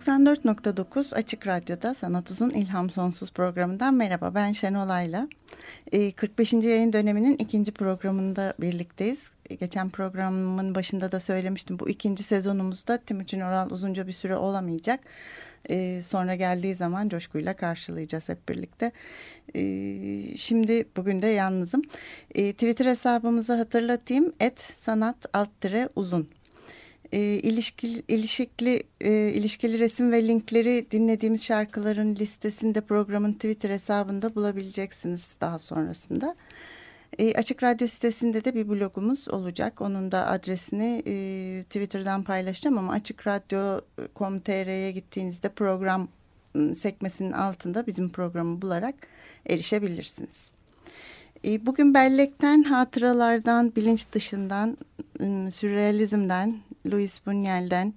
94.9 Açık Radyo'da Sanat Uzun İlham Sonsuz programından merhaba ben Şenol Ayla. 45. yayın döneminin ikinci programında birlikteyiz. Geçen programın başında da söylemiştim bu ikinci sezonumuzda Timuçin Oral uzunca bir süre olamayacak. Ee, sonra geldiği zaman coşkuyla karşılayacağız hep birlikte. Ee, şimdi bugün de yalnızım. Ee, Twitter hesabımızı hatırlatayım. Et sanat alt uzun e, ilişkili, ilişkili, e, ilişkili resim ve linkleri dinlediğimiz şarkıların listesinde programın Twitter hesabında bulabileceksiniz daha sonrasında. E, Açık Radyo sitesinde de bir blogumuz olacak. Onun da adresini e, Twitter'dan paylaşacağım ama açıkradyo.com.tr'ye gittiğinizde program ıı, sekmesinin altında bizim programı bularak erişebilirsiniz. E, bugün bellekten, hatıralardan, bilinç dışından, ıı, sürrealizmden, Louis Buñuel'den,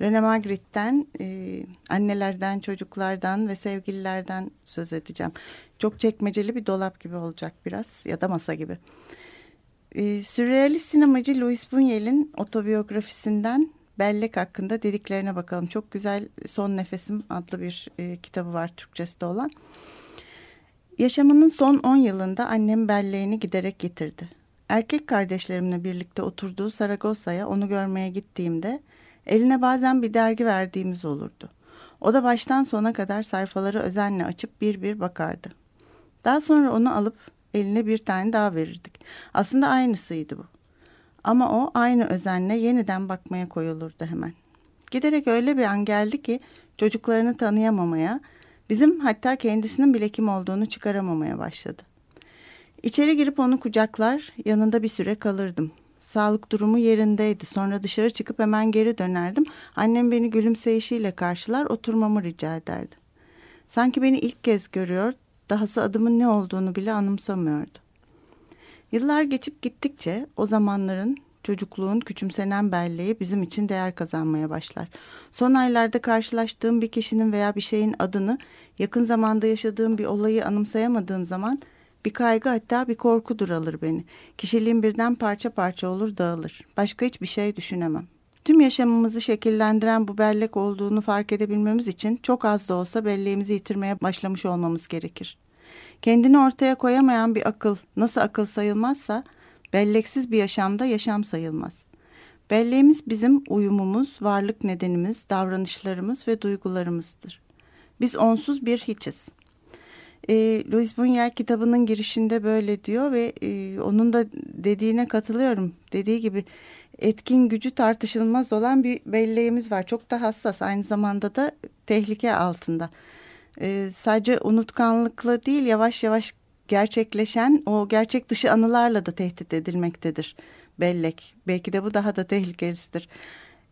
René Magritte'den, e, annelerden, çocuklardan ve sevgililerden söz edeceğim. Çok çekmeceli bir dolap gibi olacak biraz ya da masa gibi. E, sürrealist sinemacı Louis Buñuel'in otobiyografisinden bellek hakkında dediklerine bakalım. Çok güzel Son Nefesim adlı bir e, kitabı var Türkçesi de olan. Yaşamının son 10 yılında annem belleğini giderek getirdi. Erkek kardeşlerimle birlikte oturduğu Saragossa'ya onu görmeye gittiğimde eline bazen bir dergi verdiğimiz olurdu. O da baştan sona kadar sayfaları özenle açıp bir bir bakardı. Daha sonra onu alıp eline bir tane daha verirdik. Aslında aynısıydı bu. Ama o aynı özenle yeniden bakmaya koyulurdu hemen. Giderek öyle bir an geldi ki çocuklarını tanıyamamaya, bizim hatta kendisinin bile kim olduğunu çıkaramamaya başladı. İçeri girip onu kucaklar, yanında bir süre kalırdım. Sağlık durumu yerindeydi. Sonra dışarı çıkıp hemen geri dönerdim. Annem beni gülümseyişiyle karşılar, oturmamı rica ederdi. Sanki beni ilk kez görüyor, dahası adımın ne olduğunu bile anımsamıyordu. Yıllar geçip gittikçe o zamanların çocukluğun küçümsenen belleği bizim için değer kazanmaya başlar. Son aylarda karşılaştığım bir kişinin veya bir şeyin adını, yakın zamanda yaşadığım bir olayı anımsayamadığım zaman bir kaygı hatta bir korkudur alır beni. Kişiliğim birden parça parça olur dağılır. Başka hiçbir şey düşünemem. Tüm yaşamımızı şekillendiren bu bellek olduğunu fark edebilmemiz için çok az da olsa belleğimizi yitirmeye başlamış olmamız gerekir. Kendini ortaya koyamayan bir akıl nasıl akıl sayılmazsa belleksiz bir yaşamda yaşam sayılmaz. Belleğimiz bizim uyumumuz, varlık nedenimiz, davranışlarımız ve duygularımızdır. Biz onsuz bir hiçiz. E, Louis Buñuel kitabının girişinde böyle diyor ve e, onun da dediğine katılıyorum. Dediği gibi etkin gücü tartışılmaz olan bir belleğimiz var. Çok da hassas aynı zamanda da tehlike altında. E, sadece unutkanlıkla değil yavaş yavaş gerçekleşen o gerçek dışı anılarla da tehdit edilmektedir bellek. Belki de bu daha da tehlikelisidir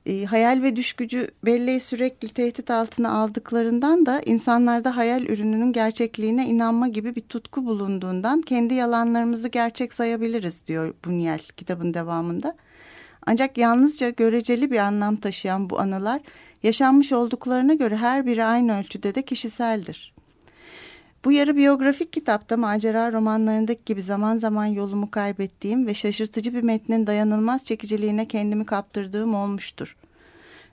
e, hayal ve düş gücü belleği sürekli tehdit altına aldıklarından da insanlarda hayal ürününün gerçekliğine inanma gibi bir tutku bulunduğundan kendi yalanlarımızı gerçek sayabiliriz diyor Bunyel kitabın devamında. Ancak yalnızca göreceli bir anlam taşıyan bu anılar yaşanmış olduklarına göre her biri aynı ölçüde de kişiseldir. Bu yarı biyografik kitapta macera romanlarındaki gibi zaman zaman yolumu kaybettiğim ve şaşırtıcı bir metnin dayanılmaz çekiciliğine kendimi kaptırdığım olmuştur.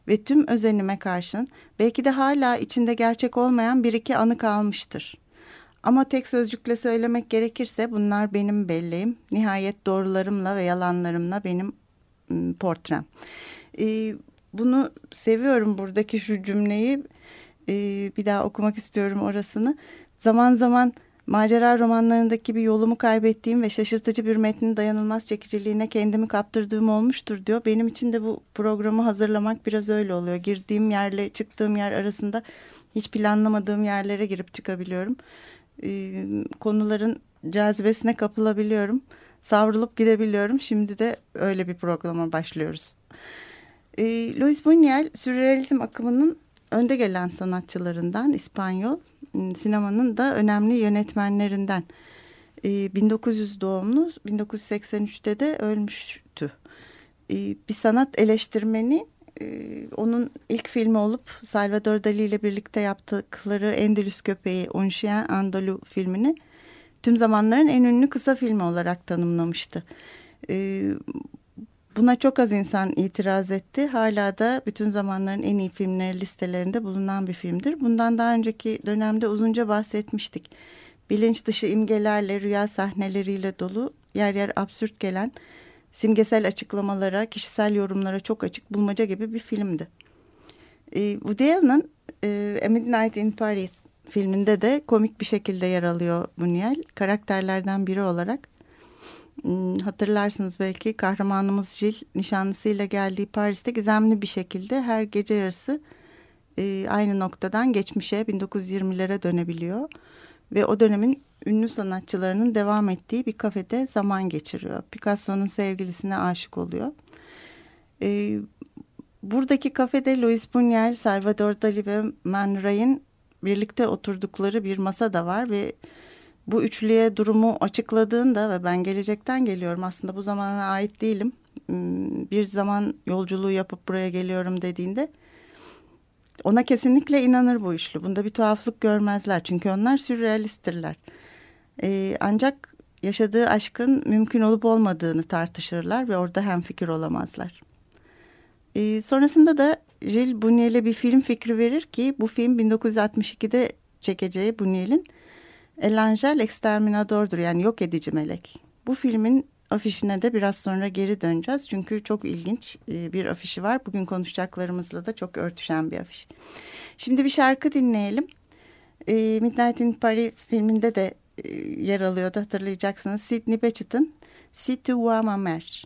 Ve tüm özenime karşın belki de hala içinde gerçek olmayan bir iki anı kalmıştır. Ama tek sözcükle söylemek gerekirse bunlar benim belleğim. Nihayet doğrularımla ve yalanlarımla benim portrem. Ee, bunu seviyorum buradaki şu cümleyi. Ee, bir daha okumak istiyorum orasını. Zaman zaman macera romanlarındaki bir yolumu kaybettiğim ve şaşırtıcı bir metnin dayanılmaz çekiciliğine kendimi kaptırdığım olmuştur diyor. Benim için de bu programı hazırlamak biraz öyle oluyor. Girdiğim yerle çıktığım yer arasında hiç planlamadığım yerlere girip çıkabiliyorum. Ee, konuların cazibesine kapılabiliyorum. Savrulup gidebiliyorum. Şimdi de öyle bir programa başlıyoruz. E, Luis Buñuel sürrealizm akımının önde gelen sanatçılarından İspanyol ıı, sinemanın da önemli yönetmenlerinden. E, 1900 doğumlu 1983'te de ölmüştü. Bir sanat eleştirmeni e, onun ilk filmi olup Salvador Dali ile birlikte yaptıkları Endülüs Köpeği Un Chien Andalou filmini tüm zamanların en ünlü kısa filmi olarak tanımlamıştı. Buna çok az insan itiraz etti. Hala da bütün zamanların en iyi filmleri listelerinde bulunan bir filmdir. Bundan daha önceki dönemde uzunca bahsetmiştik. Bilinç dışı imgelerle, rüya sahneleriyle dolu, yer yer absürt gelen, simgesel açıklamalara, kişisel yorumlara çok açık bulmaca gibi bir filmdi. E, Woody Allen'ın e, A Midnight in Paris filminde de komik bir şekilde yer alıyor Buñuel. Karakterlerden biri olarak. Hmm, hatırlarsınız belki kahramanımız Jill nişanlısıyla geldiği Paris'te gizemli bir şekilde her gece yarısı e, aynı noktadan geçmişe 1920'lere dönebiliyor. Ve o dönemin ünlü sanatçılarının devam ettiği bir kafede zaman geçiriyor. Picasso'nun sevgilisine aşık oluyor. E, buradaki kafede Louis Buñuel, Salvador Dali ve Man Ray'in birlikte oturdukları bir masa da var ve bu üçlüye durumu açıkladığında ve ben gelecekten geliyorum aslında bu zamana ait değilim. Bir zaman yolculuğu yapıp buraya geliyorum dediğinde ona kesinlikle inanır bu üçlü. Bunda bir tuhaflık görmezler çünkü onlar sürrealisttirler. Ee, ancak yaşadığı aşkın mümkün olup olmadığını tartışırlar ve orada hem fikir olamazlar. Ee, sonrasında da Jill Buñuel'e bir film fikri verir ki bu film 1962'de çekeceği Buñuel'in El Angel Exterminador'dur yani yok edici melek. Bu filmin afişine de biraz sonra geri döneceğiz. Çünkü çok ilginç e, bir afişi var. Bugün konuşacaklarımızla da çok örtüşen bir afiş. Şimdi bir şarkı dinleyelim. E, Midnight in Paris filminde de e, yer alıyordu hatırlayacaksınız. Sidney Bechet'ın Si tu vois ma mère.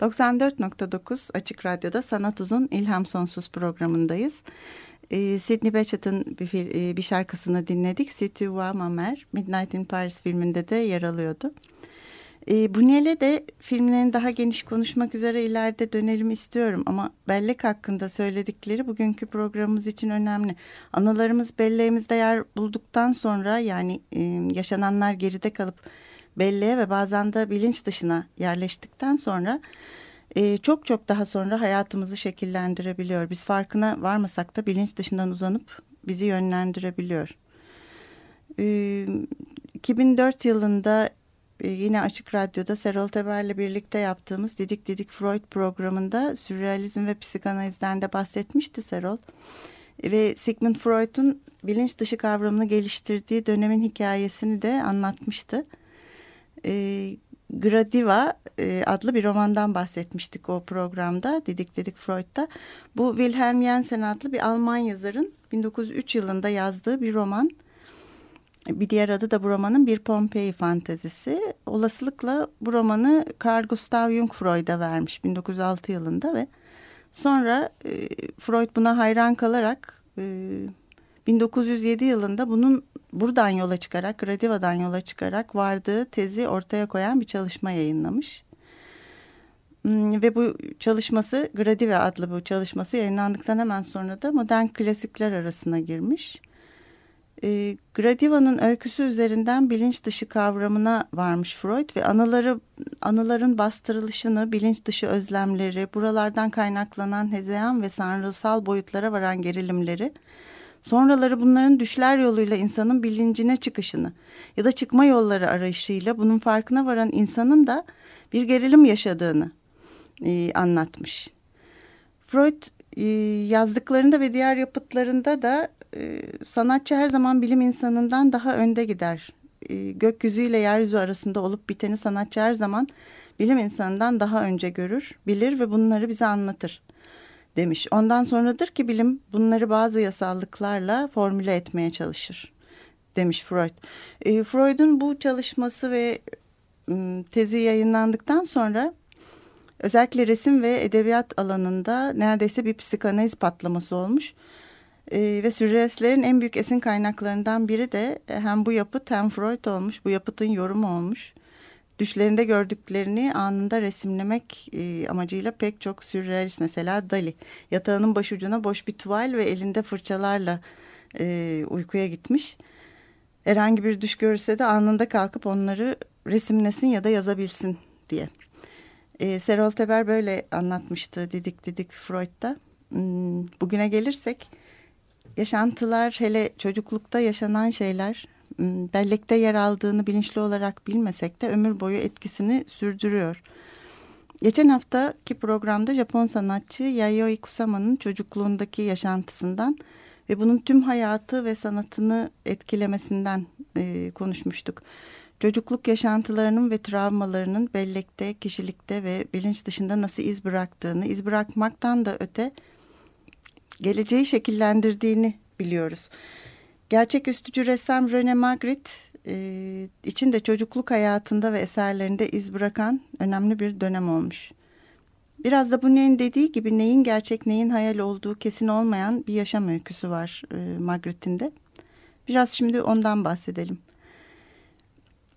94.9 Açık Radyo'da Sanat Uzun İlham Sonsuz programındayız. Ee, Sidney Bechet'in bir, e, bir şarkısını dinledik. Si tu vois ma mère, Midnight in Paris filminde de yer alıyordu. E, Buñuel'e de filmlerini daha geniş konuşmak üzere ileride dönelim istiyorum. Ama bellek hakkında söyledikleri bugünkü programımız için önemli. Anılarımız belleğimizde yer bulduktan sonra yani e, yaşananlar geride kalıp belleğe ve bazen de bilinç dışına yerleştikten sonra e, çok çok daha sonra hayatımızı şekillendirebiliyor. Biz farkına varmasak da bilinç dışından uzanıp bizi yönlendirebiliyor. E, 2004 yılında e, yine Açık Radyo'da Serol Teber'le birlikte yaptığımız Didik Didik Freud programında sürrealizm ve psikanalizden de bahsetmişti Serol. Ve Sigmund Freud'un bilinç dışı kavramını geliştirdiği dönemin hikayesini de anlatmıştı. E, Gradiva e, adlı bir romandan bahsetmiştik o programda Didik Didik Freud'da. Bu Wilhelm Jensen adlı bir Alman yazarın 1903 yılında yazdığı bir roman. Bir diğer adı da bu romanın bir Pompei fantezisi. Olasılıkla bu romanı Carl Gustav Jung Freud'a vermiş 1906 yılında ve sonra e, Freud buna hayran kalarak e, 1907 yılında bunun buradan yola çıkarak, Gradiva'dan yola çıkarak vardığı tezi ortaya koyan bir çalışma yayınlamış. Hmm, ve bu çalışması Gradiva adlı bu çalışması yayınlandıktan hemen sonra da modern klasikler arasına girmiş. E, Gradiva'nın öyküsü üzerinden bilinç dışı kavramına varmış Freud ve anıları anıların bastırılışını, bilinç dışı özlemleri, buralardan kaynaklanan hezeyan ve sanrısal boyutlara varan gerilimleri, sonraları bunların düşler yoluyla insanın bilincine çıkışını ya da çıkma yolları arayışıyla bunun farkına varan insanın da bir gerilim yaşadığını e, anlatmış. Freud e, yazdıklarında ve diğer yapıtlarında da e, sanatçı her zaman bilim insanından daha önde gider. E, gökyüzüyle yeryüzü arasında olup biteni sanatçı her zaman bilim insanından daha önce görür, bilir ve bunları bize anlatır demiş. Ondan sonradır ki bilim bunları bazı yasallıklarla formüle etmeye çalışır demiş Freud. E, Freud'un bu çalışması ve tezi yayınlandıktan sonra özellikle resim ve edebiyat alanında neredeyse bir psikanaliz patlaması olmuş. E, ve sürrealistlerin en büyük esin kaynaklarından biri de hem bu yapıt hem Freud olmuş. Bu yapıtın yorumu olmuş. Düşlerinde gördüklerini anında resimlemek e, amacıyla pek çok sürrealist mesela Dali. Yatağının başucuna boş bir tuval ve elinde fırçalarla e, uykuya gitmiş. Herhangi bir düş görürse de anında kalkıp onları resimlesin ya da yazabilsin diye. E, Serol Teber böyle anlatmıştı Didik Didik Freud'da. Hmm, bugüne gelirsek yaşantılar hele çocuklukta yaşanan şeyler bellekte yer aldığını bilinçli olarak bilmesek de ömür boyu etkisini sürdürüyor. Geçen haftaki programda Japon sanatçı Yayoi Kusama'nın çocukluğundaki yaşantısından ve bunun tüm hayatı ve sanatını etkilemesinden e, konuşmuştuk. Çocukluk yaşantılarının ve travmalarının bellekte, kişilikte ve bilinç dışında nasıl iz bıraktığını, iz bırakmaktan da öte geleceği şekillendirdiğini biliyoruz. Gerçek üstücü ressam Rene Magritte e, için de çocukluk hayatında ve eserlerinde iz bırakan önemli bir dönem olmuş. Biraz da bu neyin dediği gibi neyin gerçek neyin hayal olduğu kesin olmayan bir yaşam öyküsü var e, Magritte'in de. Biraz şimdi ondan bahsedelim.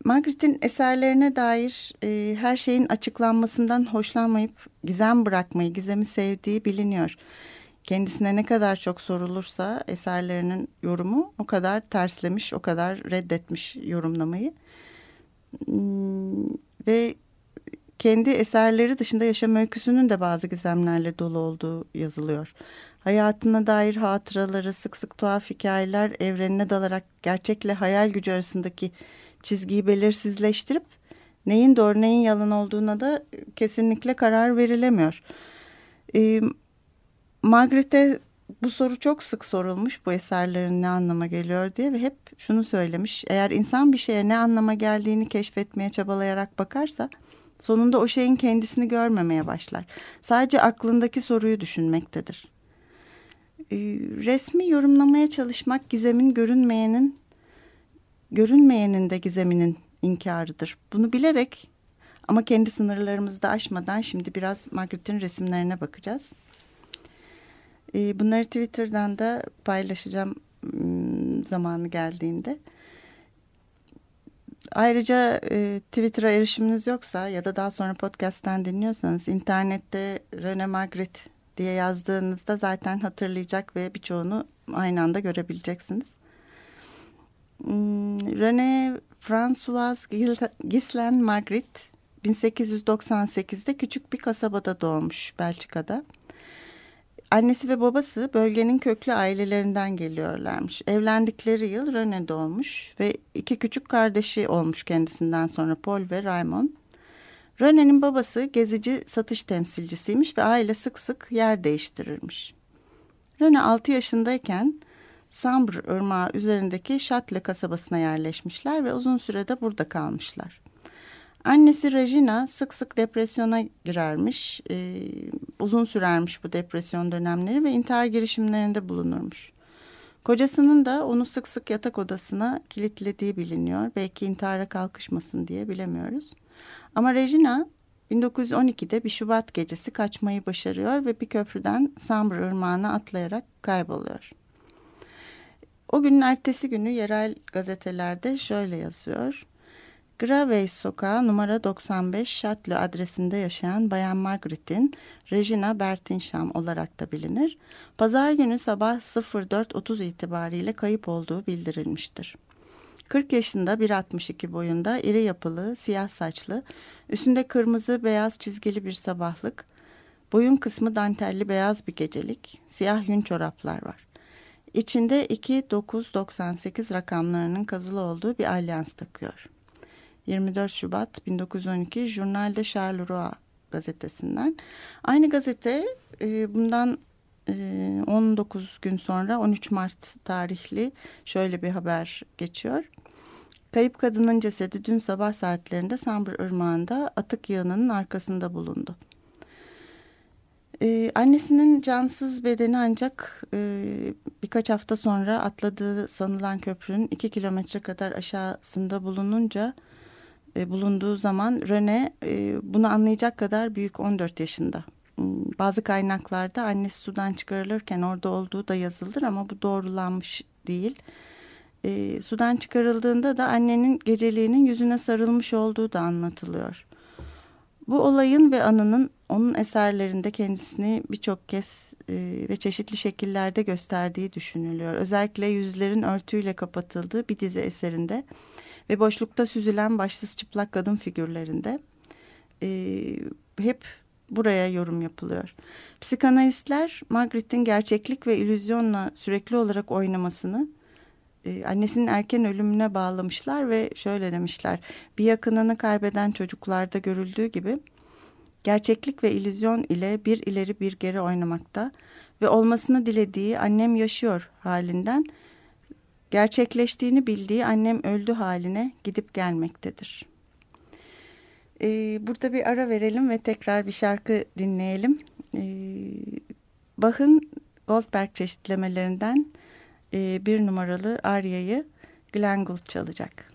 Margaret'in eserlerine dair e, her şeyin açıklanmasından hoşlanmayıp gizem bırakmayı, gizemi sevdiği biliniyor. Kendisine ne kadar çok sorulursa eserlerinin yorumu o kadar terslemiş, o kadar reddetmiş yorumlamayı. Hmm, ve kendi eserleri dışında yaşam öyküsünün de bazı gizemlerle dolu olduğu yazılıyor. Hayatına dair hatıraları, sık sık tuhaf hikayeler evrenine dalarak gerçekle hayal gücü arasındaki çizgiyi belirsizleştirip neyin doğru neyin yalan olduğuna da kesinlikle karar verilemiyor. E, Margaret'e bu soru çok sık sorulmuş bu eserlerin ne anlama geliyor diye ve hep şunu söylemiş. Eğer insan bir şeye ne anlama geldiğini keşfetmeye çabalayarak bakarsa sonunda o şeyin kendisini görmemeye başlar. Sadece aklındaki soruyu düşünmektedir. Ee, resmi yorumlamaya çalışmak gizemin görünmeyenin görünmeyenin de gizeminin inkarıdır. Bunu bilerek Ama kendi sınırlarımızı da aşmadan şimdi biraz Margaret'in resimlerine bakacağız. E, bunları Twitter'dan da paylaşacağım ım, zamanı geldiğinde. Ayrıca e, Twitter'a erişiminiz yoksa ya da daha sonra podcast'ten dinliyorsanız internette Rene Magritte diye yazdığınızda zaten hatırlayacak ve birçoğunu aynı anda görebileceksiniz. Hmm, Rene François Ghislain Magritte 1898'de küçük bir kasabada doğmuş Belçika'da. Annesi ve babası bölgenin köklü ailelerinden geliyorlarmış. Evlendikleri yıl Rene doğmuş ve iki küçük kardeşi olmuş kendisinden sonra Paul ve Raymond. Rene'nin babası gezici satış temsilcisiymiş ve aile sık sık yer değiştirirmiş. Rene 6 yaşındayken Sambre Irmağı üzerindeki Şatle kasabasına yerleşmişler ve uzun sürede burada kalmışlar. Annesi Regina sık sık depresyona girermiş, e, uzun sürermiş bu depresyon dönemleri ve intihar girişimlerinde bulunurmuş. Kocasının da onu sık sık yatak odasına kilitlediği biliniyor. Belki intihara kalkışmasın diye bilemiyoruz. Ama Regina 1912'de bir Şubat gecesi kaçmayı başarıyor ve bir köprüden Sambre Irmağı'na atlayarak kayboluyor. O günün ertesi günü yerel gazetelerde şöyle yazıyor. Gravey Sokağı numara 95 Şatlı adresinde yaşayan Bayan Margaret'in Regina Bertinsham olarak da bilinir. Pazar günü sabah 04.30 itibariyle kayıp olduğu bildirilmiştir. 40 yaşında 1.62 boyunda iri yapılı, siyah saçlı, üstünde kırmızı beyaz çizgili bir sabahlık, boyun kısmı dantelli beyaz bir gecelik, siyah yün çoraplar var. İçinde 2998 rakamlarının kazılı olduğu bir alyans takıyor. 24 Şubat 1912 Journal de Charleroi gazetesinden. Aynı gazete e, bundan e, 19 gün sonra 13 Mart tarihli şöyle bir haber geçiyor. Kayıp kadının cesedi dün sabah saatlerinde Sambır Irmağı'nda atık yığınının arkasında bulundu. Ee, annesinin cansız bedeni ancak e, birkaç hafta sonra atladığı sanılan köprünün iki kilometre kadar aşağısında bulununca e, bulunduğu zaman Rene e, bunu anlayacak kadar büyük 14 yaşında. Hmm, bazı kaynaklarda annesi sudan çıkarılırken orada olduğu da yazılır ama bu doğrulanmış değil. E, sudan çıkarıldığında da annenin geceliğinin yüzüne sarılmış olduğu da anlatılıyor. Bu olayın ve anının onun eserlerinde kendisini birçok kez e, ve çeşitli şekillerde gösterdiği düşünülüyor. Özellikle yüzlerin örtüyle kapatıldığı bir dizi eserinde ve boşlukta süzülen başsız çıplak kadın figürlerinde e, hep buraya yorum yapılıyor. Psikanalistler Margaret'in gerçeklik ve illüzyonla sürekli olarak oynamasını e, annesinin erken ölümüne bağlamışlar ve şöyle demişler. Bir yakınını kaybeden çocuklarda görüldüğü gibi gerçeklik ve illüzyon ile bir ileri bir geri oynamakta ve olmasını dilediği annem yaşıyor halinden gerçekleştiğini bildiği annem öldü haline gidip gelmektedir. Ee, burada bir ara verelim ve tekrar bir şarkı dinleyelim. Ee, Bach'ın Goldberg çeşitlemelerinden e, bir numaralı Arya'yı Glenn Gould çalacak.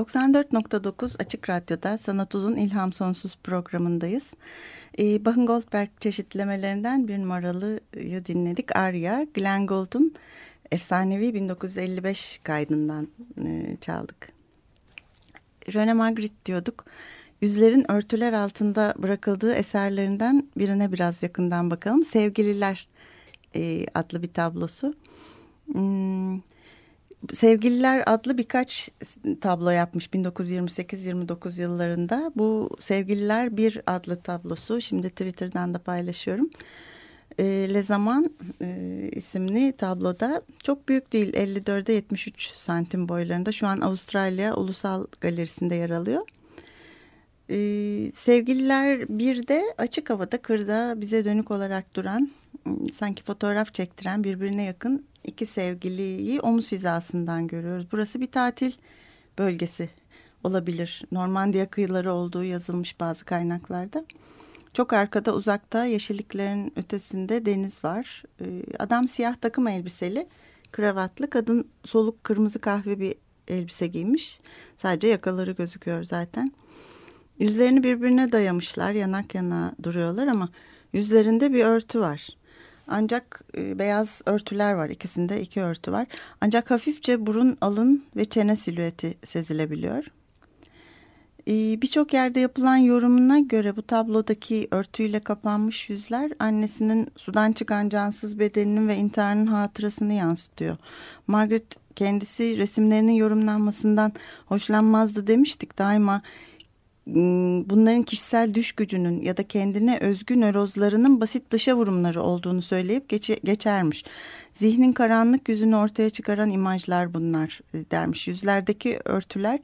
94.9 Açık Radyo'da Sanat Uzun İlham Sonsuz programındayız. Ee, Bahın Goldberg çeşitlemelerinden bir numaralıyı dinledik. Arya, Glenn Gould'un efsanevi 1955 kaydından e, çaldık. Rene Magritte diyorduk. Yüzlerin örtüler altında bırakıldığı eserlerinden birine biraz yakından bakalım. Sevgililer e, adlı bir tablosu. Hmm, Sevgililer adlı birkaç tablo yapmış 1928-29 yıllarında. Bu Sevgililer bir adlı tablosu şimdi Twitter'dan da paylaşıyorum. E, Le Zaman e, isimli tabloda çok büyük değil 54'e 73 santim boylarında şu an Avustralya Ulusal Galerisi'nde yer alıyor. E, sevgililer bir de açık havada kırda bize dönük olarak duran sanki fotoğraf çektiren birbirine yakın iki sevgiliyi omuz hizasından görüyoruz. Burası bir tatil bölgesi olabilir. Normandiya kıyıları olduğu yazılmış bazı kaynaklarda. Çok arkada uzakta yeşilliklerin ötesinde deniz var. Ee, adam siyah takım elbiseli, kravatlı. Kadın soluk kırmızı kahve bir elbise giymiş. Sadece yakaları gözüküyor zaten. Yüzlerini birbirine dayamışlar, yanak yana duruyorlar ama yüzlerinde bir örtü var. Ancak e, beyaz örtüler var. ikisinde iki örtü var. Ancak hafifçe burun, alın ve çene silüeti sezilebiliyor. E, Birçok yerde yapılan yorumuna göre bu tablodaki örtüyle kapanmış yüzler annesinin sudan çıkan cansız bedeninin ve intiharının hatırasını yansıtıyor. Margaret kendisi resimlerinin yorumlanmasından hoşlanmazdı demiştik. Daima bunların kişisel düş gücünün ya da kendine özgü nörozlarının basit dışa vurumları olduğunu söyleyip geçe, geçermiş. Zihnin karanlık yüzünü ortaya çıkaran imajlar bunlar e, dermiş. Yüzlerdeki örtüler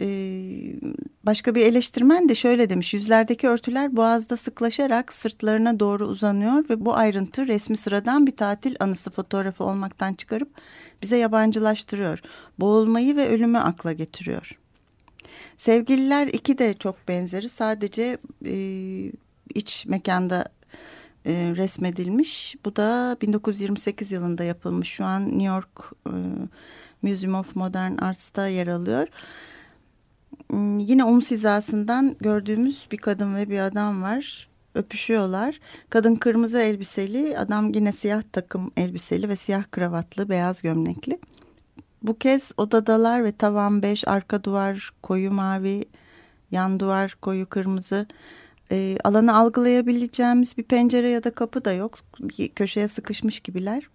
e, başka bir eleştirmen de şöyle demiş. Yüzlerdeki örtüler boğazda sıklaşarak sırtlarına doğru uzanıyor ve bu ayrıntı resmi sıradan bir tatil anısı fotoğrafı olmaktan çıkarıp bize yabancılaştırıyor. Boğulmayı ve ölümü akla getiriyor. Sevgililer iki de çok benzeri. Sadece e, iç mekanda e, resmedilmiş. Bu da 1928 yılında yapılmış. Şu an New York e, Museum of Modern Arts'ta yer alıyor. Hmm, yine omuz hizasından gördüğümüz bir kadın ve bir adam var. Öpüşüyorlar. Kadın kırmızı elbiseli, adam yine siyah takım elbiseli ve siyah kravatlı, beyaz gömlekli. Bu kez odadalar ve tavan beş, arka duvar koyu mavi, yan duvar koyu kırmızı. E, alanı algılayabileceğimiz bir pencere ya da kapı da yok. Köşeye sıkışmış gibiler.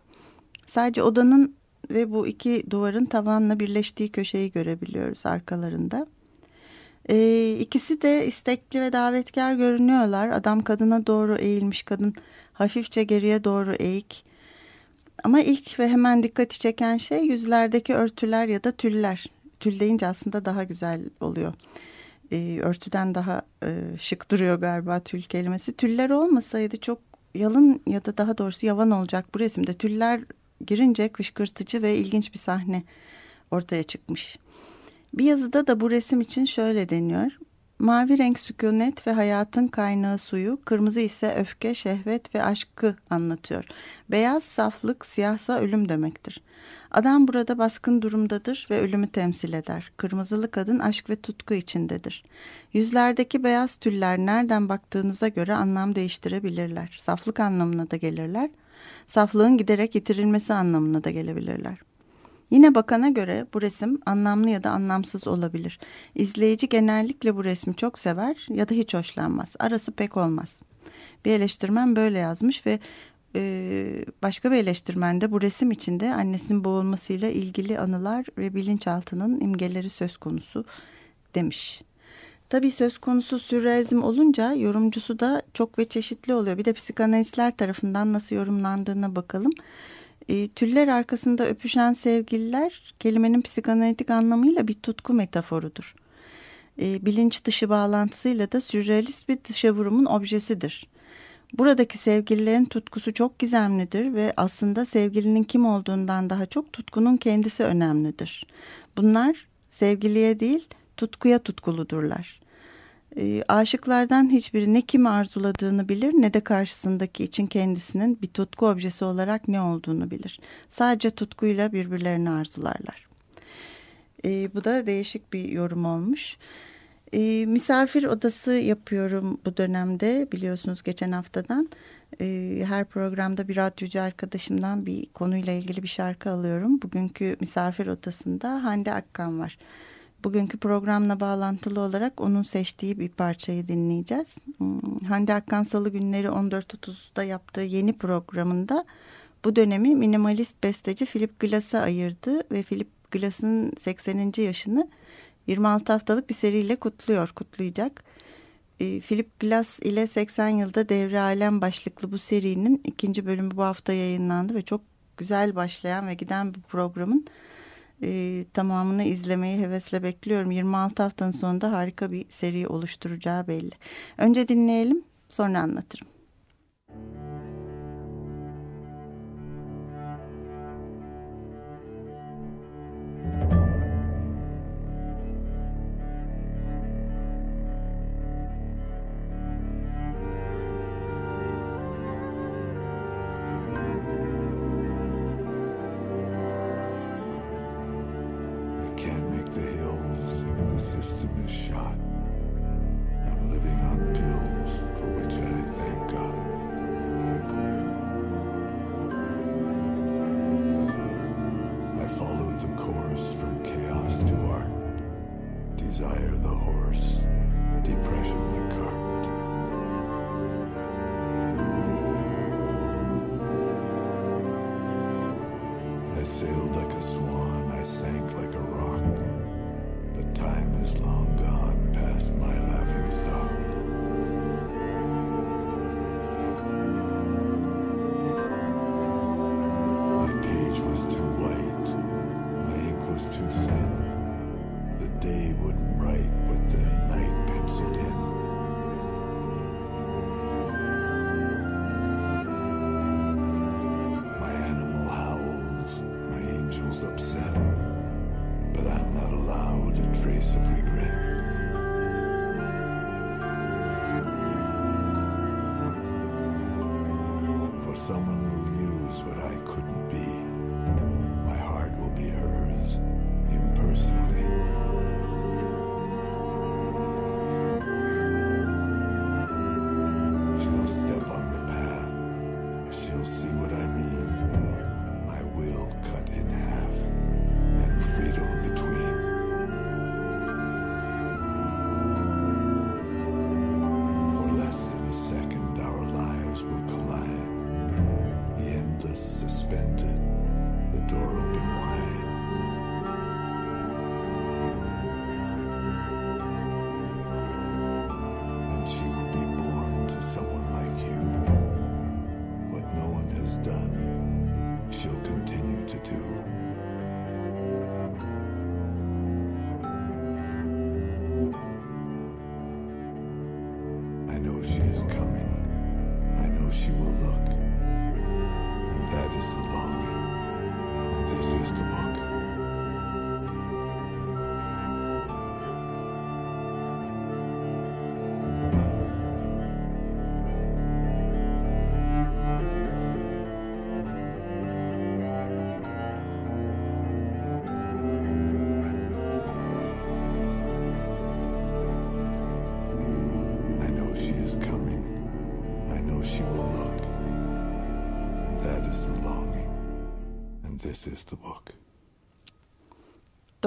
Sadece odanın ve bu iki duvarın tavanla birleştiği köşeyi görebiliyoruz arkalarında. E, ikisi de istekli ve davetkar görünüyorlar. Adam kadına doğru eğilmiş, kadın hafifçe geriye doğru eğik. Ama ilk ve hemen dikkati çeken şey yüzlerdeki örtüler ya da tüller. Tül deyince aslında daha güzel oluyor. E, örtüden daha e, şık duruyor galiba tül kelimesi. Tüller olmasaydı çok yalın ya da daha doğrusu yavan olacak bu resimde. Tüller girince kışkırtıcı ve ilginç bir sahne ortaya çıkmış. Bir yazıda da bu resim için şöyle deniyor. Mavi renk sükunet ve hayatın kaynağı suyu, kırmızı ise öfke, şehvet ve aşkı anlatıyor. Beyaz saflık, siyahsa ölüm demektir. Adam burada baskın durumdadır ve ölümü temsil eder. Kırmızılı kadın aşk ve tutku içindedir. Yüzlerdeki beyaz tüller nereden baktığınıza göre anlam değiştirebilirler. Saflık anlamına da gelirler. Saflığın giderek yitirilmesi anlamına da gelebilirler. Yine bakana göre bu resim anlamlı ya da anlamsız olabilir. İzleyici genellikle bu resmi çok sever ya da hiç hoşlanmaz. Arası pek olmaz. Bir eleştirmen böyle yazmış ve e, başka bir eleştirmen de bu resim içinde annesinin boğulmasıyla ilgili anılar ve bilinçaltının imgeleri söz konusu demiş. Tabii söz konusu sürrealizm olunca yorumcusu da çok ve çeşitli oluyor. Bir de psikanalistler tarafından nasıl yorumlandığına bakalım. E, tüller arkasında öpüşen sevgililer kelimenin psikanalitik anlamıyla bir tutku metaforudur. E, bilinç dışı bağlantısıyla da sürrealist bir dışa vurumun objesidir. Buradaki sevgililerin tutkusu çok gizemlidir ve aslında sevgilinin kim olduğundan daha çok tutkunun kendisi önemlidir. Bunlar sevgiliye değil tutkuya tutkuludurlar. E, aşıklardan hiçbiri ne kimi arzuladığını bilir ne de karşısındaki için kendisinin bir tutku objesi olarak ne olduğunu bilir. Sadece tutkuyla birbirlerini arzularlar. E, bu da değişik bir yorum olmuş. E, misafir odası yapıyorum bu dönemde biliyorsunuz geçen haftadan. E, her programda bir radyocu arkadaşımdan bir konuyla ilgili bir şarkı alıyorum. Bugünkü misafir odasında Hande Akkan var. Bugünkü programla bağlantılı olarak onun seçtiği bir parçayı dinleyeceğiz. Hmm, Hande Akkan Salı günleri 14.30'da yaptığı yeni programında bu dönemi minimalist besteci Philip Glass'a ayırdı ve Philip Glass'ın 80. yaşını 26 haftalık bir seriyle kutluyor, kutlayacak. E, Philip Glass ile 80 yılda devre alem başlıklı bu serinin ikinci bölümü bu hafta yayınlandı ve çok güzel başlayan ve giden bir programın e, tamamını izlemeyi hevesle bekliyorum. 26 haftanın sonunda harika bir seri oluşturacağı belli. Önce dinleyelim sonra anlatırım. This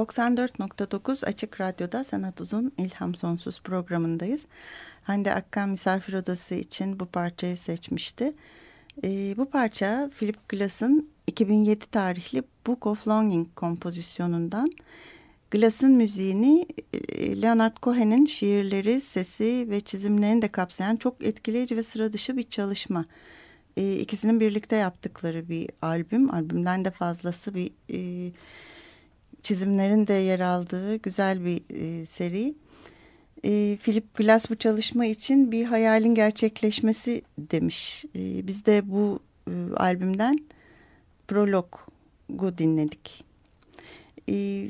94.9 Açık Radyo'da Sanat Uzun İlham Sonsuz programındayız. Hande Akkan misafir odası için bu parçayı seçmişti. Ee, bu parça Philip Glass'ın 2007 tarihli Book of Longing kompozisyonundan. Glass'ın müziğini e, Leonard Cohen'in şiirleri, sesi ve çizimlerini de kapsayan çok etkileyici ve sıra dışı bir çalışma e, ikisinin birlikte yaptıkları bir albüm. Albümden de fazlası bir e, çizimlerin de yer aldığı güzel bir e, seri. E, Philip Glass bu çalışma için bir hayalin gerçekleşmesi demiş. E, biz de bu e, albümden prologu dinledik. E,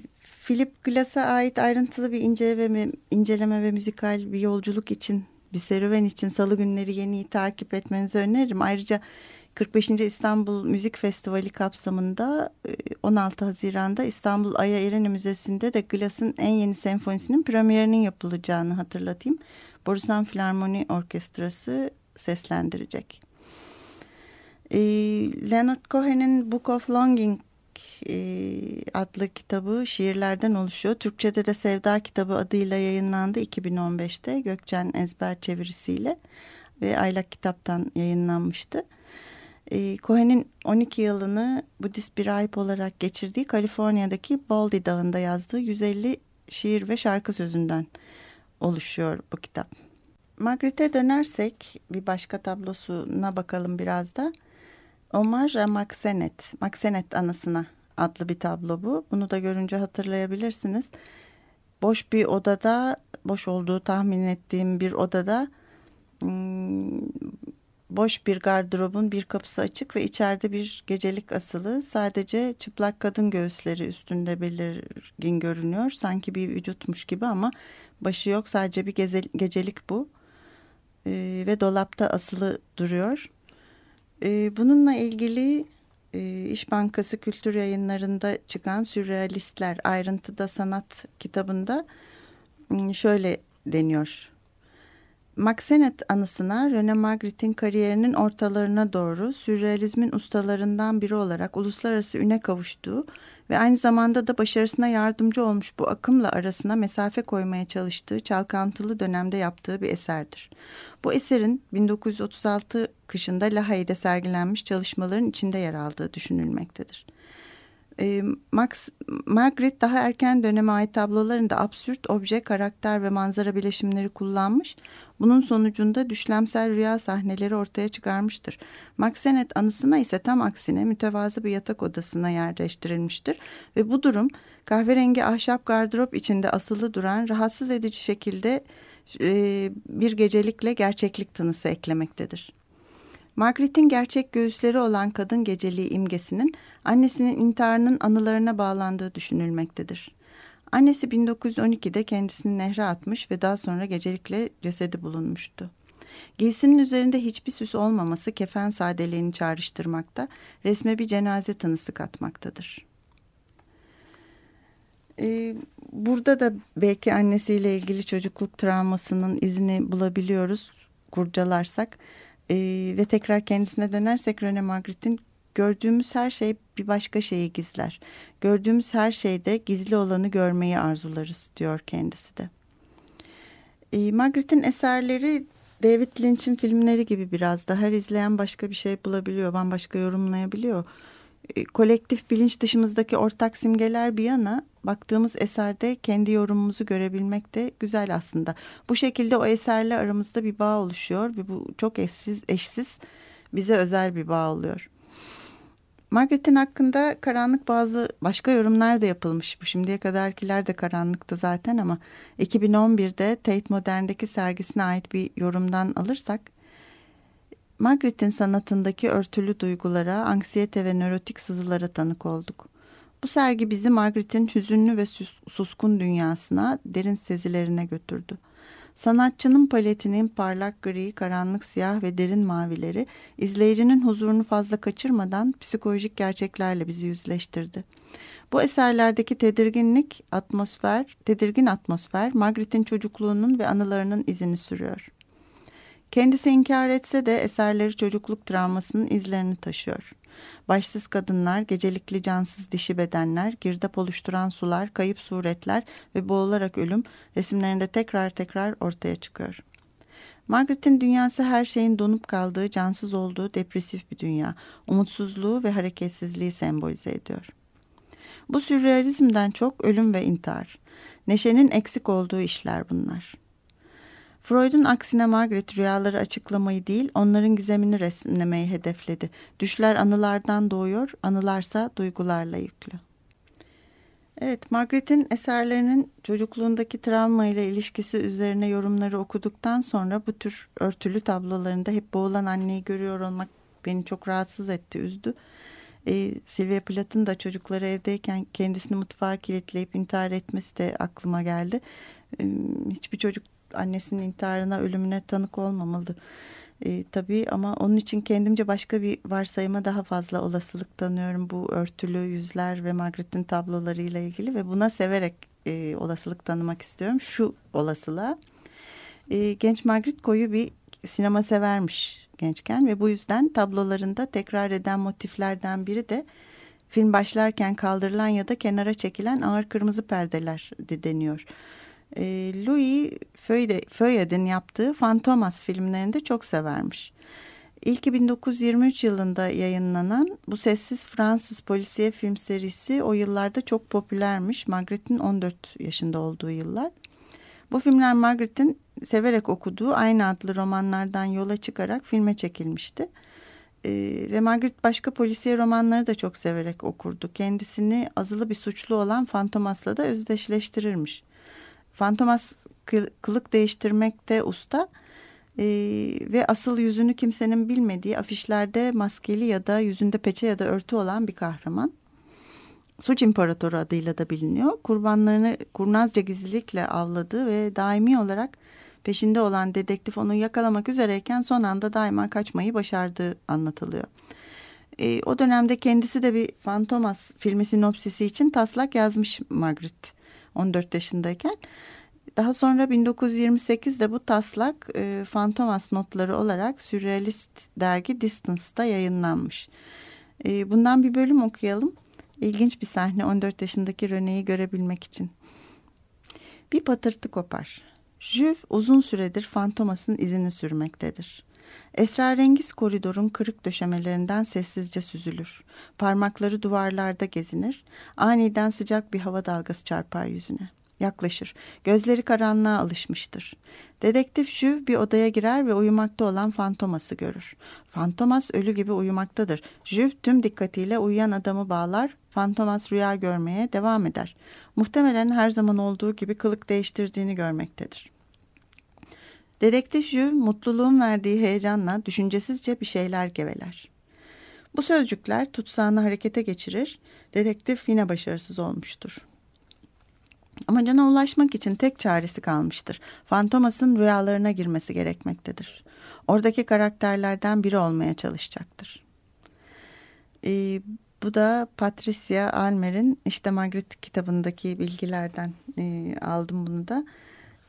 Philip Glass'a ait ayrıntılı bir inceleme ve, inceleme ve müzikal bir yolculuk için bir serüven için salı günleri yeniyi takip etmenizi öneririm. Ayrıca 45. İstanbul Müzik Festivali kapsamında 16 e, Haziran'da İstanbul Aya Eren'i Müzesi'nde de Glass'ın en yeni senfonisinin premierinin yapılacağını hatırlatayım. Borusan Filarmoni Orkestrası seslendirecek. E, Leonard Cohen'in Book of Longing e, adlı kitabı şiirlerden oluşuyor. Türkçe'de de Sevda kitabı adıyla yayınlandı 2015'te Gökçen Ezber çevirisiyle ve Aylak kitaptan yayınlanmıştı. E, Cohen'in 12 yılını Budist bir rahip olarak geçirdiği Kaliforniya'daki Baldy Dağı'nda yazdığı 150 şiir ve şarkı sözünden oluşuyor bu kitap. Margaret'e dönersek bir başka tablosuna bakalım biraz da. Omar Maxenet, Maxenet anısına adlı bir tablo bu. Bunu da görünce hatırlayabilirsiniz. Boş bir odada, boş olduğu tahmin ettiğim bir odada hmm, boş bir gardırobun bir kapısı açık ve içeride bir gecelik asılı. Sadece çıplak kadın göğüsleri üstünde belirgin görünüyor. Sanki bir vücutmuş gibi ama başı yok. Sadece bir gecelik bu. Ee, ve dolapta asılı duruyor. Ee, bununla ilgili e, İş Bankası Kültür Yayınları'nda çıkan Sürrealistler Ayrıntıda Sanat kitabında ıı, şöyle deniyor. Maxenet anısına Rene Magritte'in kariyerinin ortalarına doğru sürrealizmin ustalarından biri olarak uluslararası üne kavuştuğu ve aynı zamanda da başarısına yardımcı olmuş bu akımla arasına mesafe koymaya çalıştığı çalkantılı dönemde yaptığı bir eserdir. Bu eserin 1936 kışında Lahey'de sergilenmiş çalışmaların içinde yer aldığı düşünülmektedir. E, Max, Margaret daha erken döneme ait tablolarında absürt obje, karakter ve manzara bileşimleri kullanmış. Bunun sonucunda düşlemsel rüya sahneleri ortaya çıkarmıştır. Maxenet anısına ise tam aksine mütevazı bir yatak odasına yerleştirilmiştir. Ve bu durum kahverengi ahşap gardırop içinde asılı duran rahatsız edici şekilde e, bir gecelikle gerçeklik tınısı eklemektedir. Margaret'in gerçek göğüsleri olan kadın geceliği imgesinin annesinin intiharının anılarına bağlandığı düşünülmektedir. Annesi 1912'de kendisini nehre atmış ve daha sonra gecelikle cesedi bulunmuştu. Giysinin üzerinde hiçbir süs olmaması kefen sadeliğini çağrıştırmakta, resme bir cenaze tanısı katmaktadır. Ee, burada da belki annesiyle ilgili çocukluk travmasının izini bulabiliyoruz kurcalarsak. E, ve tekrar kendisine dönersek Rene Magritte'in gördüğümüz her şey bir başka şeyi gizler. Gördüğümüz her şeyde gizli olanı görmeyi arzularız diyor kendisi de. E, Magritte'in eserleri David Lynch'in filmleri gibi biraz da her izleyen başka bir şey bulabiliyor, bambaşka yorumlayabiliyor. E, kolektif bilinç dışımızdaki ortak simgeler bir yana baktığımız eserde kendi yorumumuzu görebilmek de güzel aslında. Bu şekilde o eserle aramızda bir bağ oluşuyor ve bu çok eşsiz, eşsiz bize özel bir bağ oluyor. Margaret'in hakkında karanlık bazı başka yorumlar da yapılmış. Bu şimdiye kadarkiler de karanlıktı zaten ama 2011'de Tate Modern'deki sergisine ait bir yorumdan alırsak Margaret'in sanatındaki örtülü duygulara, anksiyete ve nörotik sızılara tanık olduk. Bu sergi bizi Margaret'in hüzünlü ve suskun dünyasına, derin sezilerine götürdü. Sanatçının paletinin parlak gri, karanlık siyah ve derin mavileri izleyicinin huzurunu fazla kaçırmadan psikolojik gerçeklerle bizi yüzleştirdi. Bu eserlerdeki tedirginlik, atmosfer, tedirgin atmosfer Margaret'in çocukluğunun ve anılarının izini sürüyor. Kendisi inkar etse de eserleri çocukluk travmasının izlerini taşıyor. Başsız kadınlar, gecelikli cansız dişi bedenler, girdap oluşturan sular, kayıp suretler ve boğularak ölüm resimlerinde tekrar tekrar ortaya çıkıyor. Margaret'in dünyası her şeyin donup kaldığı, cansız olduğu depresif bir dünya. Umutsuzluğu ve hareketsizliği sembolize ediyor. Bu sürrealizmden çok ölüm ve intihar. Neşenin eksik olduğu işler bunlar. Freud'un aksine Margaret rüyaları açıklamayı değil, onların gizemini resimlemeyi hedefledi. Düşler anılardan doğuyor, anılarsa duygularla yüklü. Evet, Margaret'in eserlerinin çocukluğundaki travma ile ilişkisi üzerine yorumları okuduktan sonra bu tür örtülü tablolarında hep boğulan anneyi görüyor olmak beni çok rahatsız etti, üzdü. E, Sylvia Plath'ın da çocukları evdeyken kendisini mutfağa kilitleyip intihar etmesi de aklıma geldi. E, hiçbir çocuk annesinin intiharına, ölümüne tanık olmamalı. E, tabii ama onun için kendimce başka bir varsayıma daha fazla olasılık tanıyorum bu örtülü yüzler ve Margaret'in tablolarıyla ilgili ve buna severek e, olasılık tanımak istiyorum. Şu olasılığa e, genç Margaret koyu bir sinema severmiş gençken ve bu yüzden tablolarında tekrar eden motiflerden biri de film başlarken kaldırılan ya da kenara çekilen ağır kırmızı perdeler deniyor. E, Louis Feuillet'in yaptığı Fantomas filmlerini de çok severmiş. İlki 1923 yılında yayınlanan bu sessiz Fransız polisiye film serisi o yıllarda çok popülermiş. Margaret'in 14 yaşında olduğu yıllar. Bu filmler Margaret'in severek okuduğu aynı adlı romanlardan yola çıkarak filme çekilmişti. Ee, ve Margaret başka polisiye romanları da çok severek okurdu. Kendisini azılı bir suçlu olan Fantomas'la da özdeşleştirirmiş. Fantomas kılık değiştirmekte usta e, ve asıl yüzünü kimsenin bilmediği afişlerde maskeli ya da yüzünde peçe ya da örtü olan bir kahraman. Suç İmparatoru adıyla da biliniyor. Kurbanlarını kurnazca gizlilikle avladığı ve daimi olarak peşinde olan dedektif onu yakalamak üzereyken son anda daima kaçmayı başardığı anlatılıyor. E, o dönemde kendisi de bir Fantomas filmi sinopsisi için taslak yazmış Margaret 14 yaşındayken. Daha sonra 1928'de bu taslak e, Fantomas notları olarak sürrealist dergi Distance'da yayınlanmış. E, bundan bir bölüm okuyalım. İlginç bir sahne 14 yaşındaki René'yi görebilmek için. Bir patırtı kopar. Juve uzun süredir Fantomas'ın izini sürmektedir. Esrarengiz koridorun kırık döşemelerinden sessizce süzülür. Parmakları duvarlarda gezinir. Aniden sıcak bir hava dalgası çarpar yüzüne. Yaklaşır. Gözleri karanlığa alışmıştır. Dedektif Juve bir odaya girer ve uyumakta olan Fantomas'ı görür. Fantomas ölü gibi uyumaktadır. Juve tüm dikkatiyle uyuyan adamı bağlar. Fantomas rüya görmeye devam eder. Muhtemelen her zaman olduğu gibi kılık değiştirdiğini görmektedir. Dedektif Juve mutluluğun verdiği heyecanla düşüncesizce bir şeyler geveler. Bu sözcükler tutsağını harekete geçirir. Dedektif yine başarısız olmuştur. Amacına ulaşmak için tek çaresi kalmıştır. Fantomas'ın rüyalarına girmesi gerekmektedir. Oradaki karakterlerden biri olmaya çalışacaktır. Ee, bu da Patricia Almer'in işte Margaret kitabındaki bilgilerden e, aldım bunu da.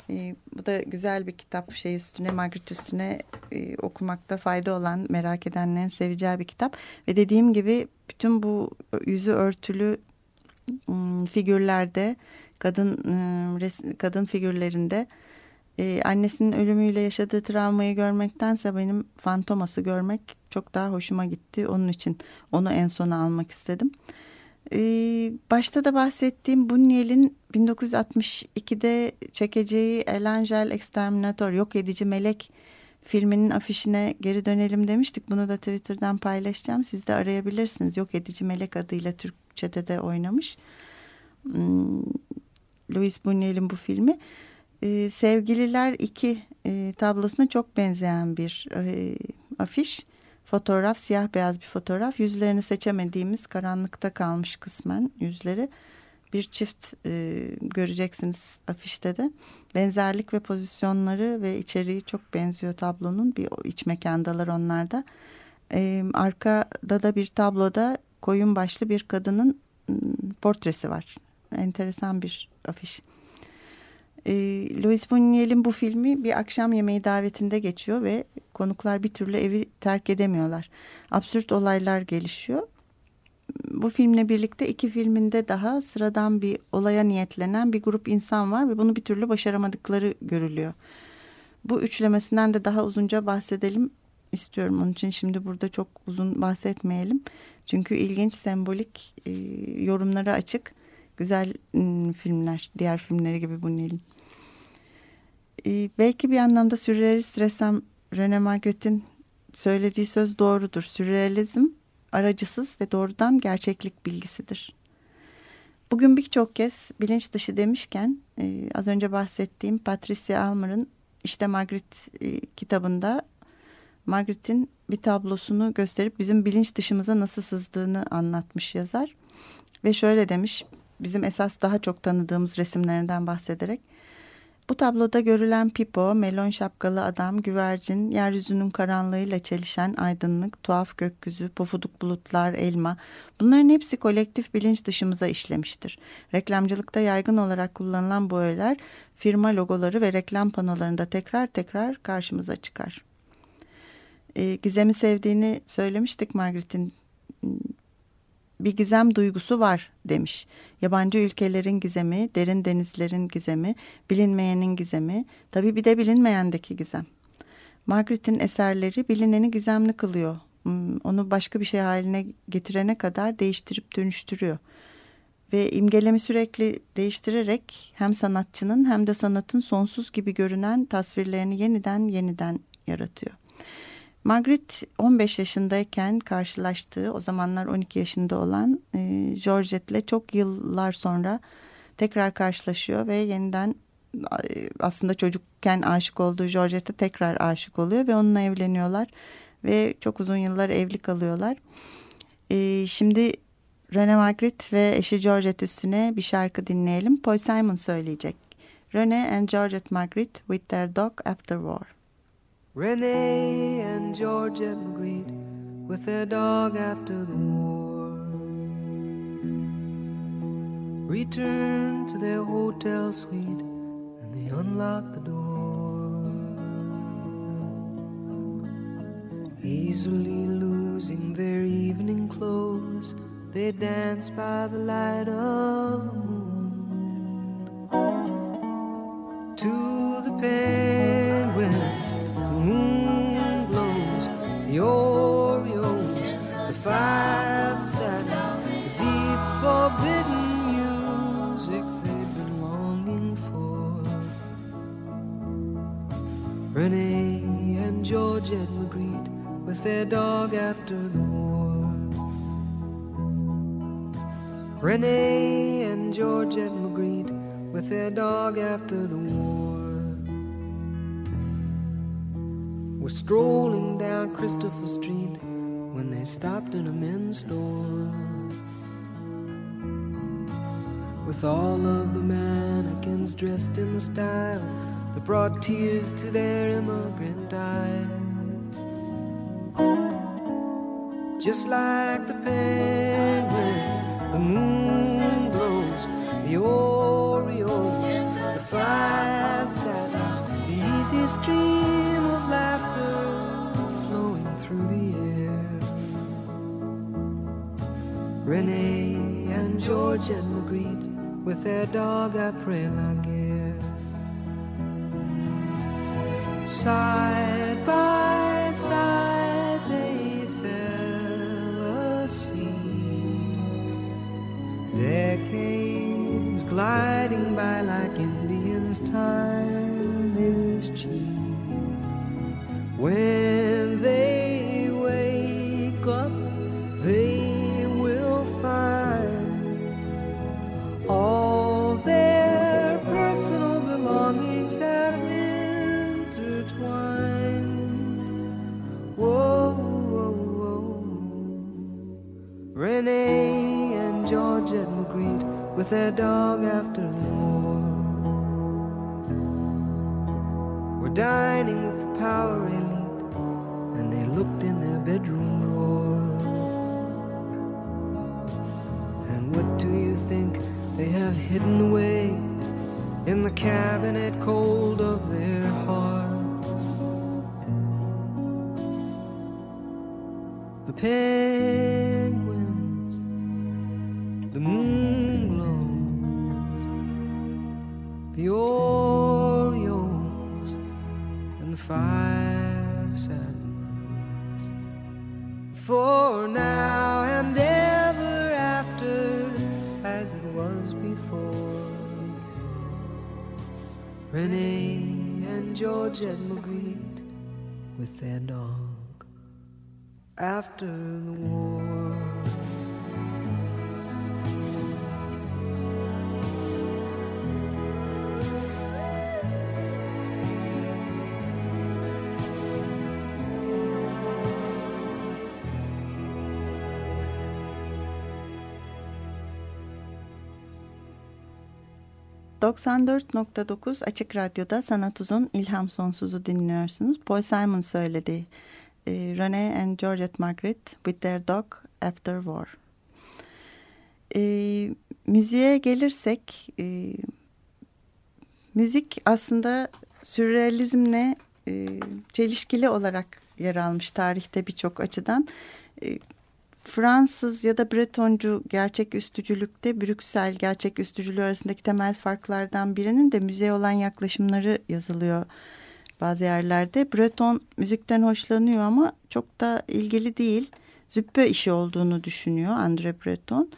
E, bu da güzel bir kitap şey üstüne Margaret üstüne e, okumakta fayda olan merak edenlerin seveceği bir kitap. Ve dediğim gibi bütün bu yüzü örtülü figürlerde kadın kadın figürlerinde annesinin ölümüyle yaşadığı travmayı görmektense benim fantoması görmek çok daha hoşuma gitti. Onun için onu en sona almak istedim. Başta da bahsettiğim Buñuel'in 1962'de çekeceği El Angel Exterminator yok edici melek filminin afişine geri dönelim demiştik. Bunu da Twitter'dan paylaşacağım. Siz de arayabilirsiniz. Yok edici melek adıyla Türkçe'de de oynamış. Hmm, Louis Buñuel'in bu filmi. E, Sevgililer 2 e, tablosuna çok benzeyen bir e, afiş. Fotoğraf siyah beyaz bir fotoğraf. Yüzlerini seçemediğimiz karanlıkta kalmış kısmen yüzleri. Bir çift e, göreceksiniz afişte de. Benzerlik ve pozisyonları ve içeriği çok benziyor tablonun. Bir iç mekandalar onlarda. E, arkada da bir tabloda koyun başlı bir kadının portresi var. Enteresan bir afiş. E, Louis Buñuel'in bu filmi bir akşam yemeği davetinde geçiyor ve konuklar bir türlü evi terk edemiyorlar. Absürt olaylar gelişiyor. Bu filmle birlikte iki filminde daha sıradan bir olaya niyetlenen bir grup insan var ve bunu bir türlü başaramadıkları görülüyor. Bu üçlemesinden de daha uzunca bahsedelim istiyorum. Onun için şimdi burada çok uzun bahsetmeyelim. Çünkü ilginç, sembolik, e, yorumlara açık güzel ıı, filmler. Diğer filmleri gibi Buñuel'in. Ee, belki bir anlamda sürrealist ressam Rene Magritte'in söylediği söz doğrudur. Sürrealizm aracısız ve doğrudan gerçeklik bilgisidir. Bugün birçok kez bilinç dışı demişken e, az önce bahsettiğim Patricia Almer'ın işte Margaret e, kitabında Margaret'in bir tablosunu gösterip bizim bilinç dışımıza nasıl sızdığını anlatmış yazar. Ve şöyle demiş bizim esas daha çok tanıdığımız resimlerinden bahsederek Bu tabloda görülen Pipo, melon şapkalı adam, güvercin, yeryüzünün karanlığıyla çelişen aydınlık, tuhaf gökyüzü, pofuduk bulutlar, elma bunların hepsi kolektif bilinç dışımıza işlemiştir. Reklamcılıkta yaygın olarak kullanılan bu öğeler firma logoları ve reklam panolarında tekrar tekrar karşımıza çıkar. E, Gizem'i sevdiğini söylemiştik Margaret'in bir gizem duygusu var demiş. Yabancı ülkelerin gizemi, derin denizlerin gizemi, bilinmeyenin gizemi, tabii bir de bilinmeyendeki gizem. Margaret'in eserleri bilineni gizemli kılıyor. Hmm, onu başka bir şey haline getirene kadar değiştirip dönüştürüyor. Ve imgelemi sürekli değiştirerek hem sanatçının hem de sanatın sonsuz gibi görünen tasvirlerini yeniden yeniden yaratıyor. Margaret 15 yaşındayken karşılaştığı o zamanlar 12 yaşında olan e, Georgette'le çok yıllar sonra tekrar karşılaşıyor ve yeniden e, aslında çocukken aşık olduğu Georgette tekrar aşık oluyor ve onunla evleniyorlar ve çok uzun yıllar evli kalıyorlar. E, şimdi Rene Margaret ve eşi Georgette üstüne bir şarkı dinleyelim. Paul Simon söyleyecek. Rene and Georgette Margaret with their dog after war. Renee and Georgette Magritte with their dog after the war returned to their hotel suite and they unlocked the door. Easily losing their evening clothes, they danced by the light of the moon to the penguins Renee and Georgette Magritte with their dog after the war. Renee and Georgette Magritte with their dog after the war. were strolling down Christopher Street when they stopped in a men's store. With all of the mannequins dressed in the style brought tears to their immigrant eyes. Just like the penguins, the moon glows, the Orioles, the five satins, the easy stream of laughter flowing through the air. Renee and George and Magritte with their dog la guerre. Side by side they fell asleep. Decades gliding by like Indians, time is cheap. When with their dog after the war. We're dining with the power elite, and they looked in their bedroom drawer. And what do you think they have hidden away in the cabinet with their dog after the war. 94.9 Açık Radyo'da Sanat Uzun İlham Sonsuz'u dinliyorsunuz. Paul Simon söyledi. E, Rene and Georgette Margaret with their dog after war. E, müziğe gelirsek e, müzik aslında sürrealizmle e, çelişkili olarak yer almış tarihte birçok açıdan. E, Fransız ya da Bretoncu gerçek üstücülükte Brüksel gerçek üstücülüğü arasındaki temel farklardan birinin de müziğe olan yaklaşımları yazılıyor bazı yerlerde. Breton müzikten hoşlanıyor ama çok da ilgili değil. Züppe işi olduğunu düşünüyor André Breton.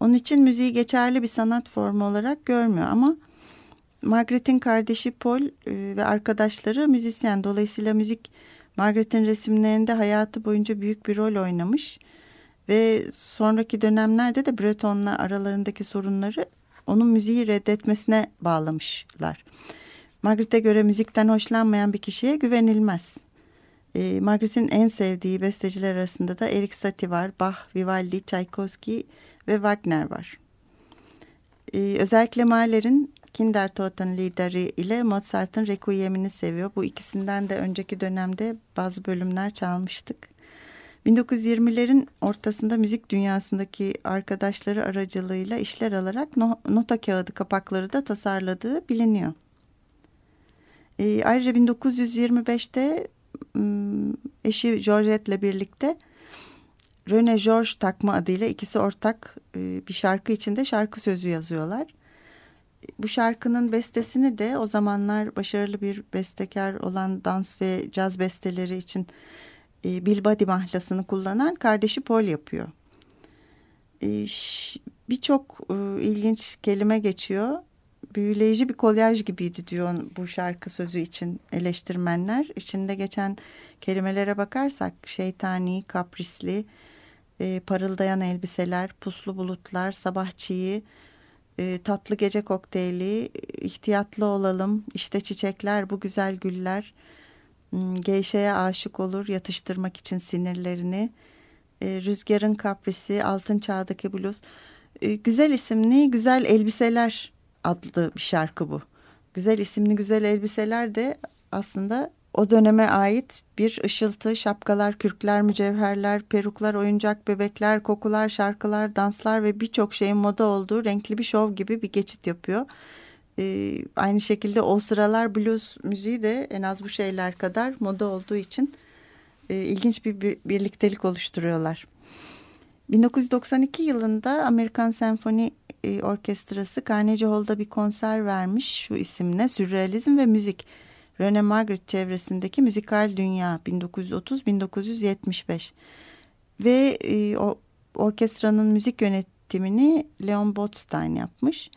Onun için müziği geçerli bir sanat formu olarak görmüyor ama Margaret'in kardeşi Paul e, ve arkadaşları müzisyen. Dolayısıyla müzik Margaret'in resimlerinde hayatı boyunca büyük bir rol oynamış. Ve sonraki dönemlerde de Breton'la aralarındaki sorunları onun müziği reddetmesine bağlamışlar. Margaret'e göre müzikten hoşlanmayan bir kişiye güvenilmez. E, Margaret'in en sevdiği besteciler arasında da Erik Satie var, Bach, Vivaldi, Tchaikovsky ve Wagner var. E, özellikle Mahler'in Kindertoten lideri ile Mozart'ın Requiem'ini seviyor. Bu ikisinden de önceki dönemde bazı bölümler çalmıştık. 1920'lerin ortasında müzik dünyasındaki arkadaşları aracılığıyla işler alarak no nota kağıdı kapakları da tasarladığı biliniyor. E, ayrıca 1925'te eşi Georgette ile birlikte Rene George takma adıyla ikisi ortak e, bir şarkı içinde şarkı sözü yazıyorlar. Bu şarkının bestesini de o zamanlar başarılı bir bestekar olan dans ve caz besteleri için e, Bilbadi mahlasını kullanan kardeşi Paul yapıyor. E, Birçok e, ilginç kelime geçiyor. Büyüleyici bir kolyaj gibiydi diyor bu şarkı sözü için eleştirmenler. İçinde geçen kelimelere bakarsak şeytani, kaprisli, e, parıldayan elbiseler, puslu bulutlar, sabah e, tatlı gece kokteyli, ihtiyatlı olalım, işte çiçekler, bu güzel güller, geyşeye aşık olur yatıştırmak için sinirlerini. E, Rüzgarın kaprisi, Altın Çağ'daki bluz. E, güzel isimli Güzel Elbiseler adlı bir şarkı bu. Güzel isimli Güzel Elbiseler de aslında o döneme ait bir ışıltı, şapkalar, kürkler, mücevherler, peruklar, oyuncak bebekler, kokular, şarkılar, danslar ve birçok şeyin moda olduğu renkli bir şov gibi bir geçit yapıyor. E, aynı şekilde o sıralar blues müziği de en az bu şeyler kadar moda olduğu için e, ilginç bir, bir birliktelik oluşturuyorlar. 1992 yılında Amerikan Senfoni e, Orkestrası Carnegie Hall'da bir konser vermiş şu isimle Sürrealizm ve Müzik. Rene Magritte çevresindeki müzikal dünya 1930-1975 ve e, o, orkestranın müzik yönetimini Leon Botstein yapmış.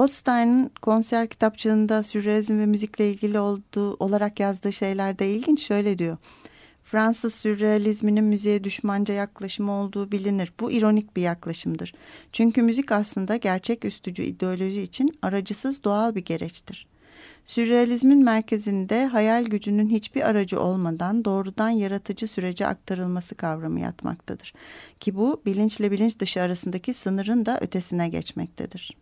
Botstein'in konser kitapçığında sürrealizm ve müzikle ilgili olduğu olarak yazdığı şeyler de ilginç. Şöyle diyor. Fransız sürrealizminin müziğe düşmanca yaklaşımı olduğu bilinir. Bu ironik bir yaklaşımdır. Çünkü müzik aslında gerçek üstücü ideoloji için aracısız doğal bir gereçtir. Sürrealizmin merkezinde hayal gücünün hiçbir aracı olmadan doğrudan yaratıcı sürece aktarılması kavramı yatmaktadır. Ki bu bilinçle bilinç dışı arasındaki sınırın da ötesine geçmektedir.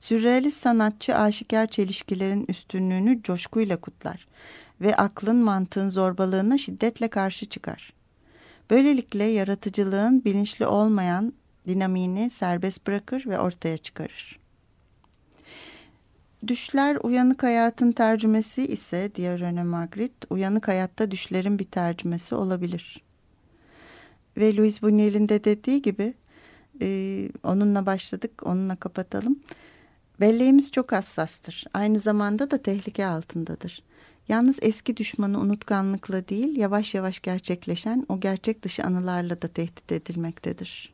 Sürrealist sanatçı aşikar çelişkilerin üstünlüğünü coşkuyla kutlar ve aklın mantığın zorbalığına şiddetle karşı çıkar. Böylelikle yaratıcılığın bilinçli olmayan dinamiğini serbest bırakır ve ortaya çıkarır. Düşler uyanık hayatın tercümesi ise diğer Rene Magritte, uyanık hayatta düşlerin bir tercümesi olabilir. Ve Louis Buñuel'in de dediği gibi e, onunla başladık, onunla kapatalım. Belleğimiz çok hassastır. Aynı zamanda da tehlike altındadır. Yalnız eski düşmanı unutkanlıkla değil, yavaş yavaş gerçekleşen o gerçek dışı anılarla da tehdit edilmektedir.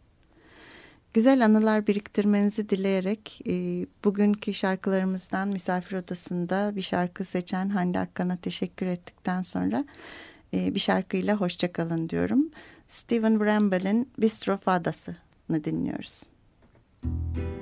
Güzel anılar biriktirmenizi dileyerek e, bugünkü şarkılarımızdan misafir odasında bir şarkı seçen Hande Akkan'a teşekkür ettikten sonra e, bir şarkıyla hoşçakalın diyorum. Stephen Bramble'in Bistro Fadası'nı dinliyoruz. Müzik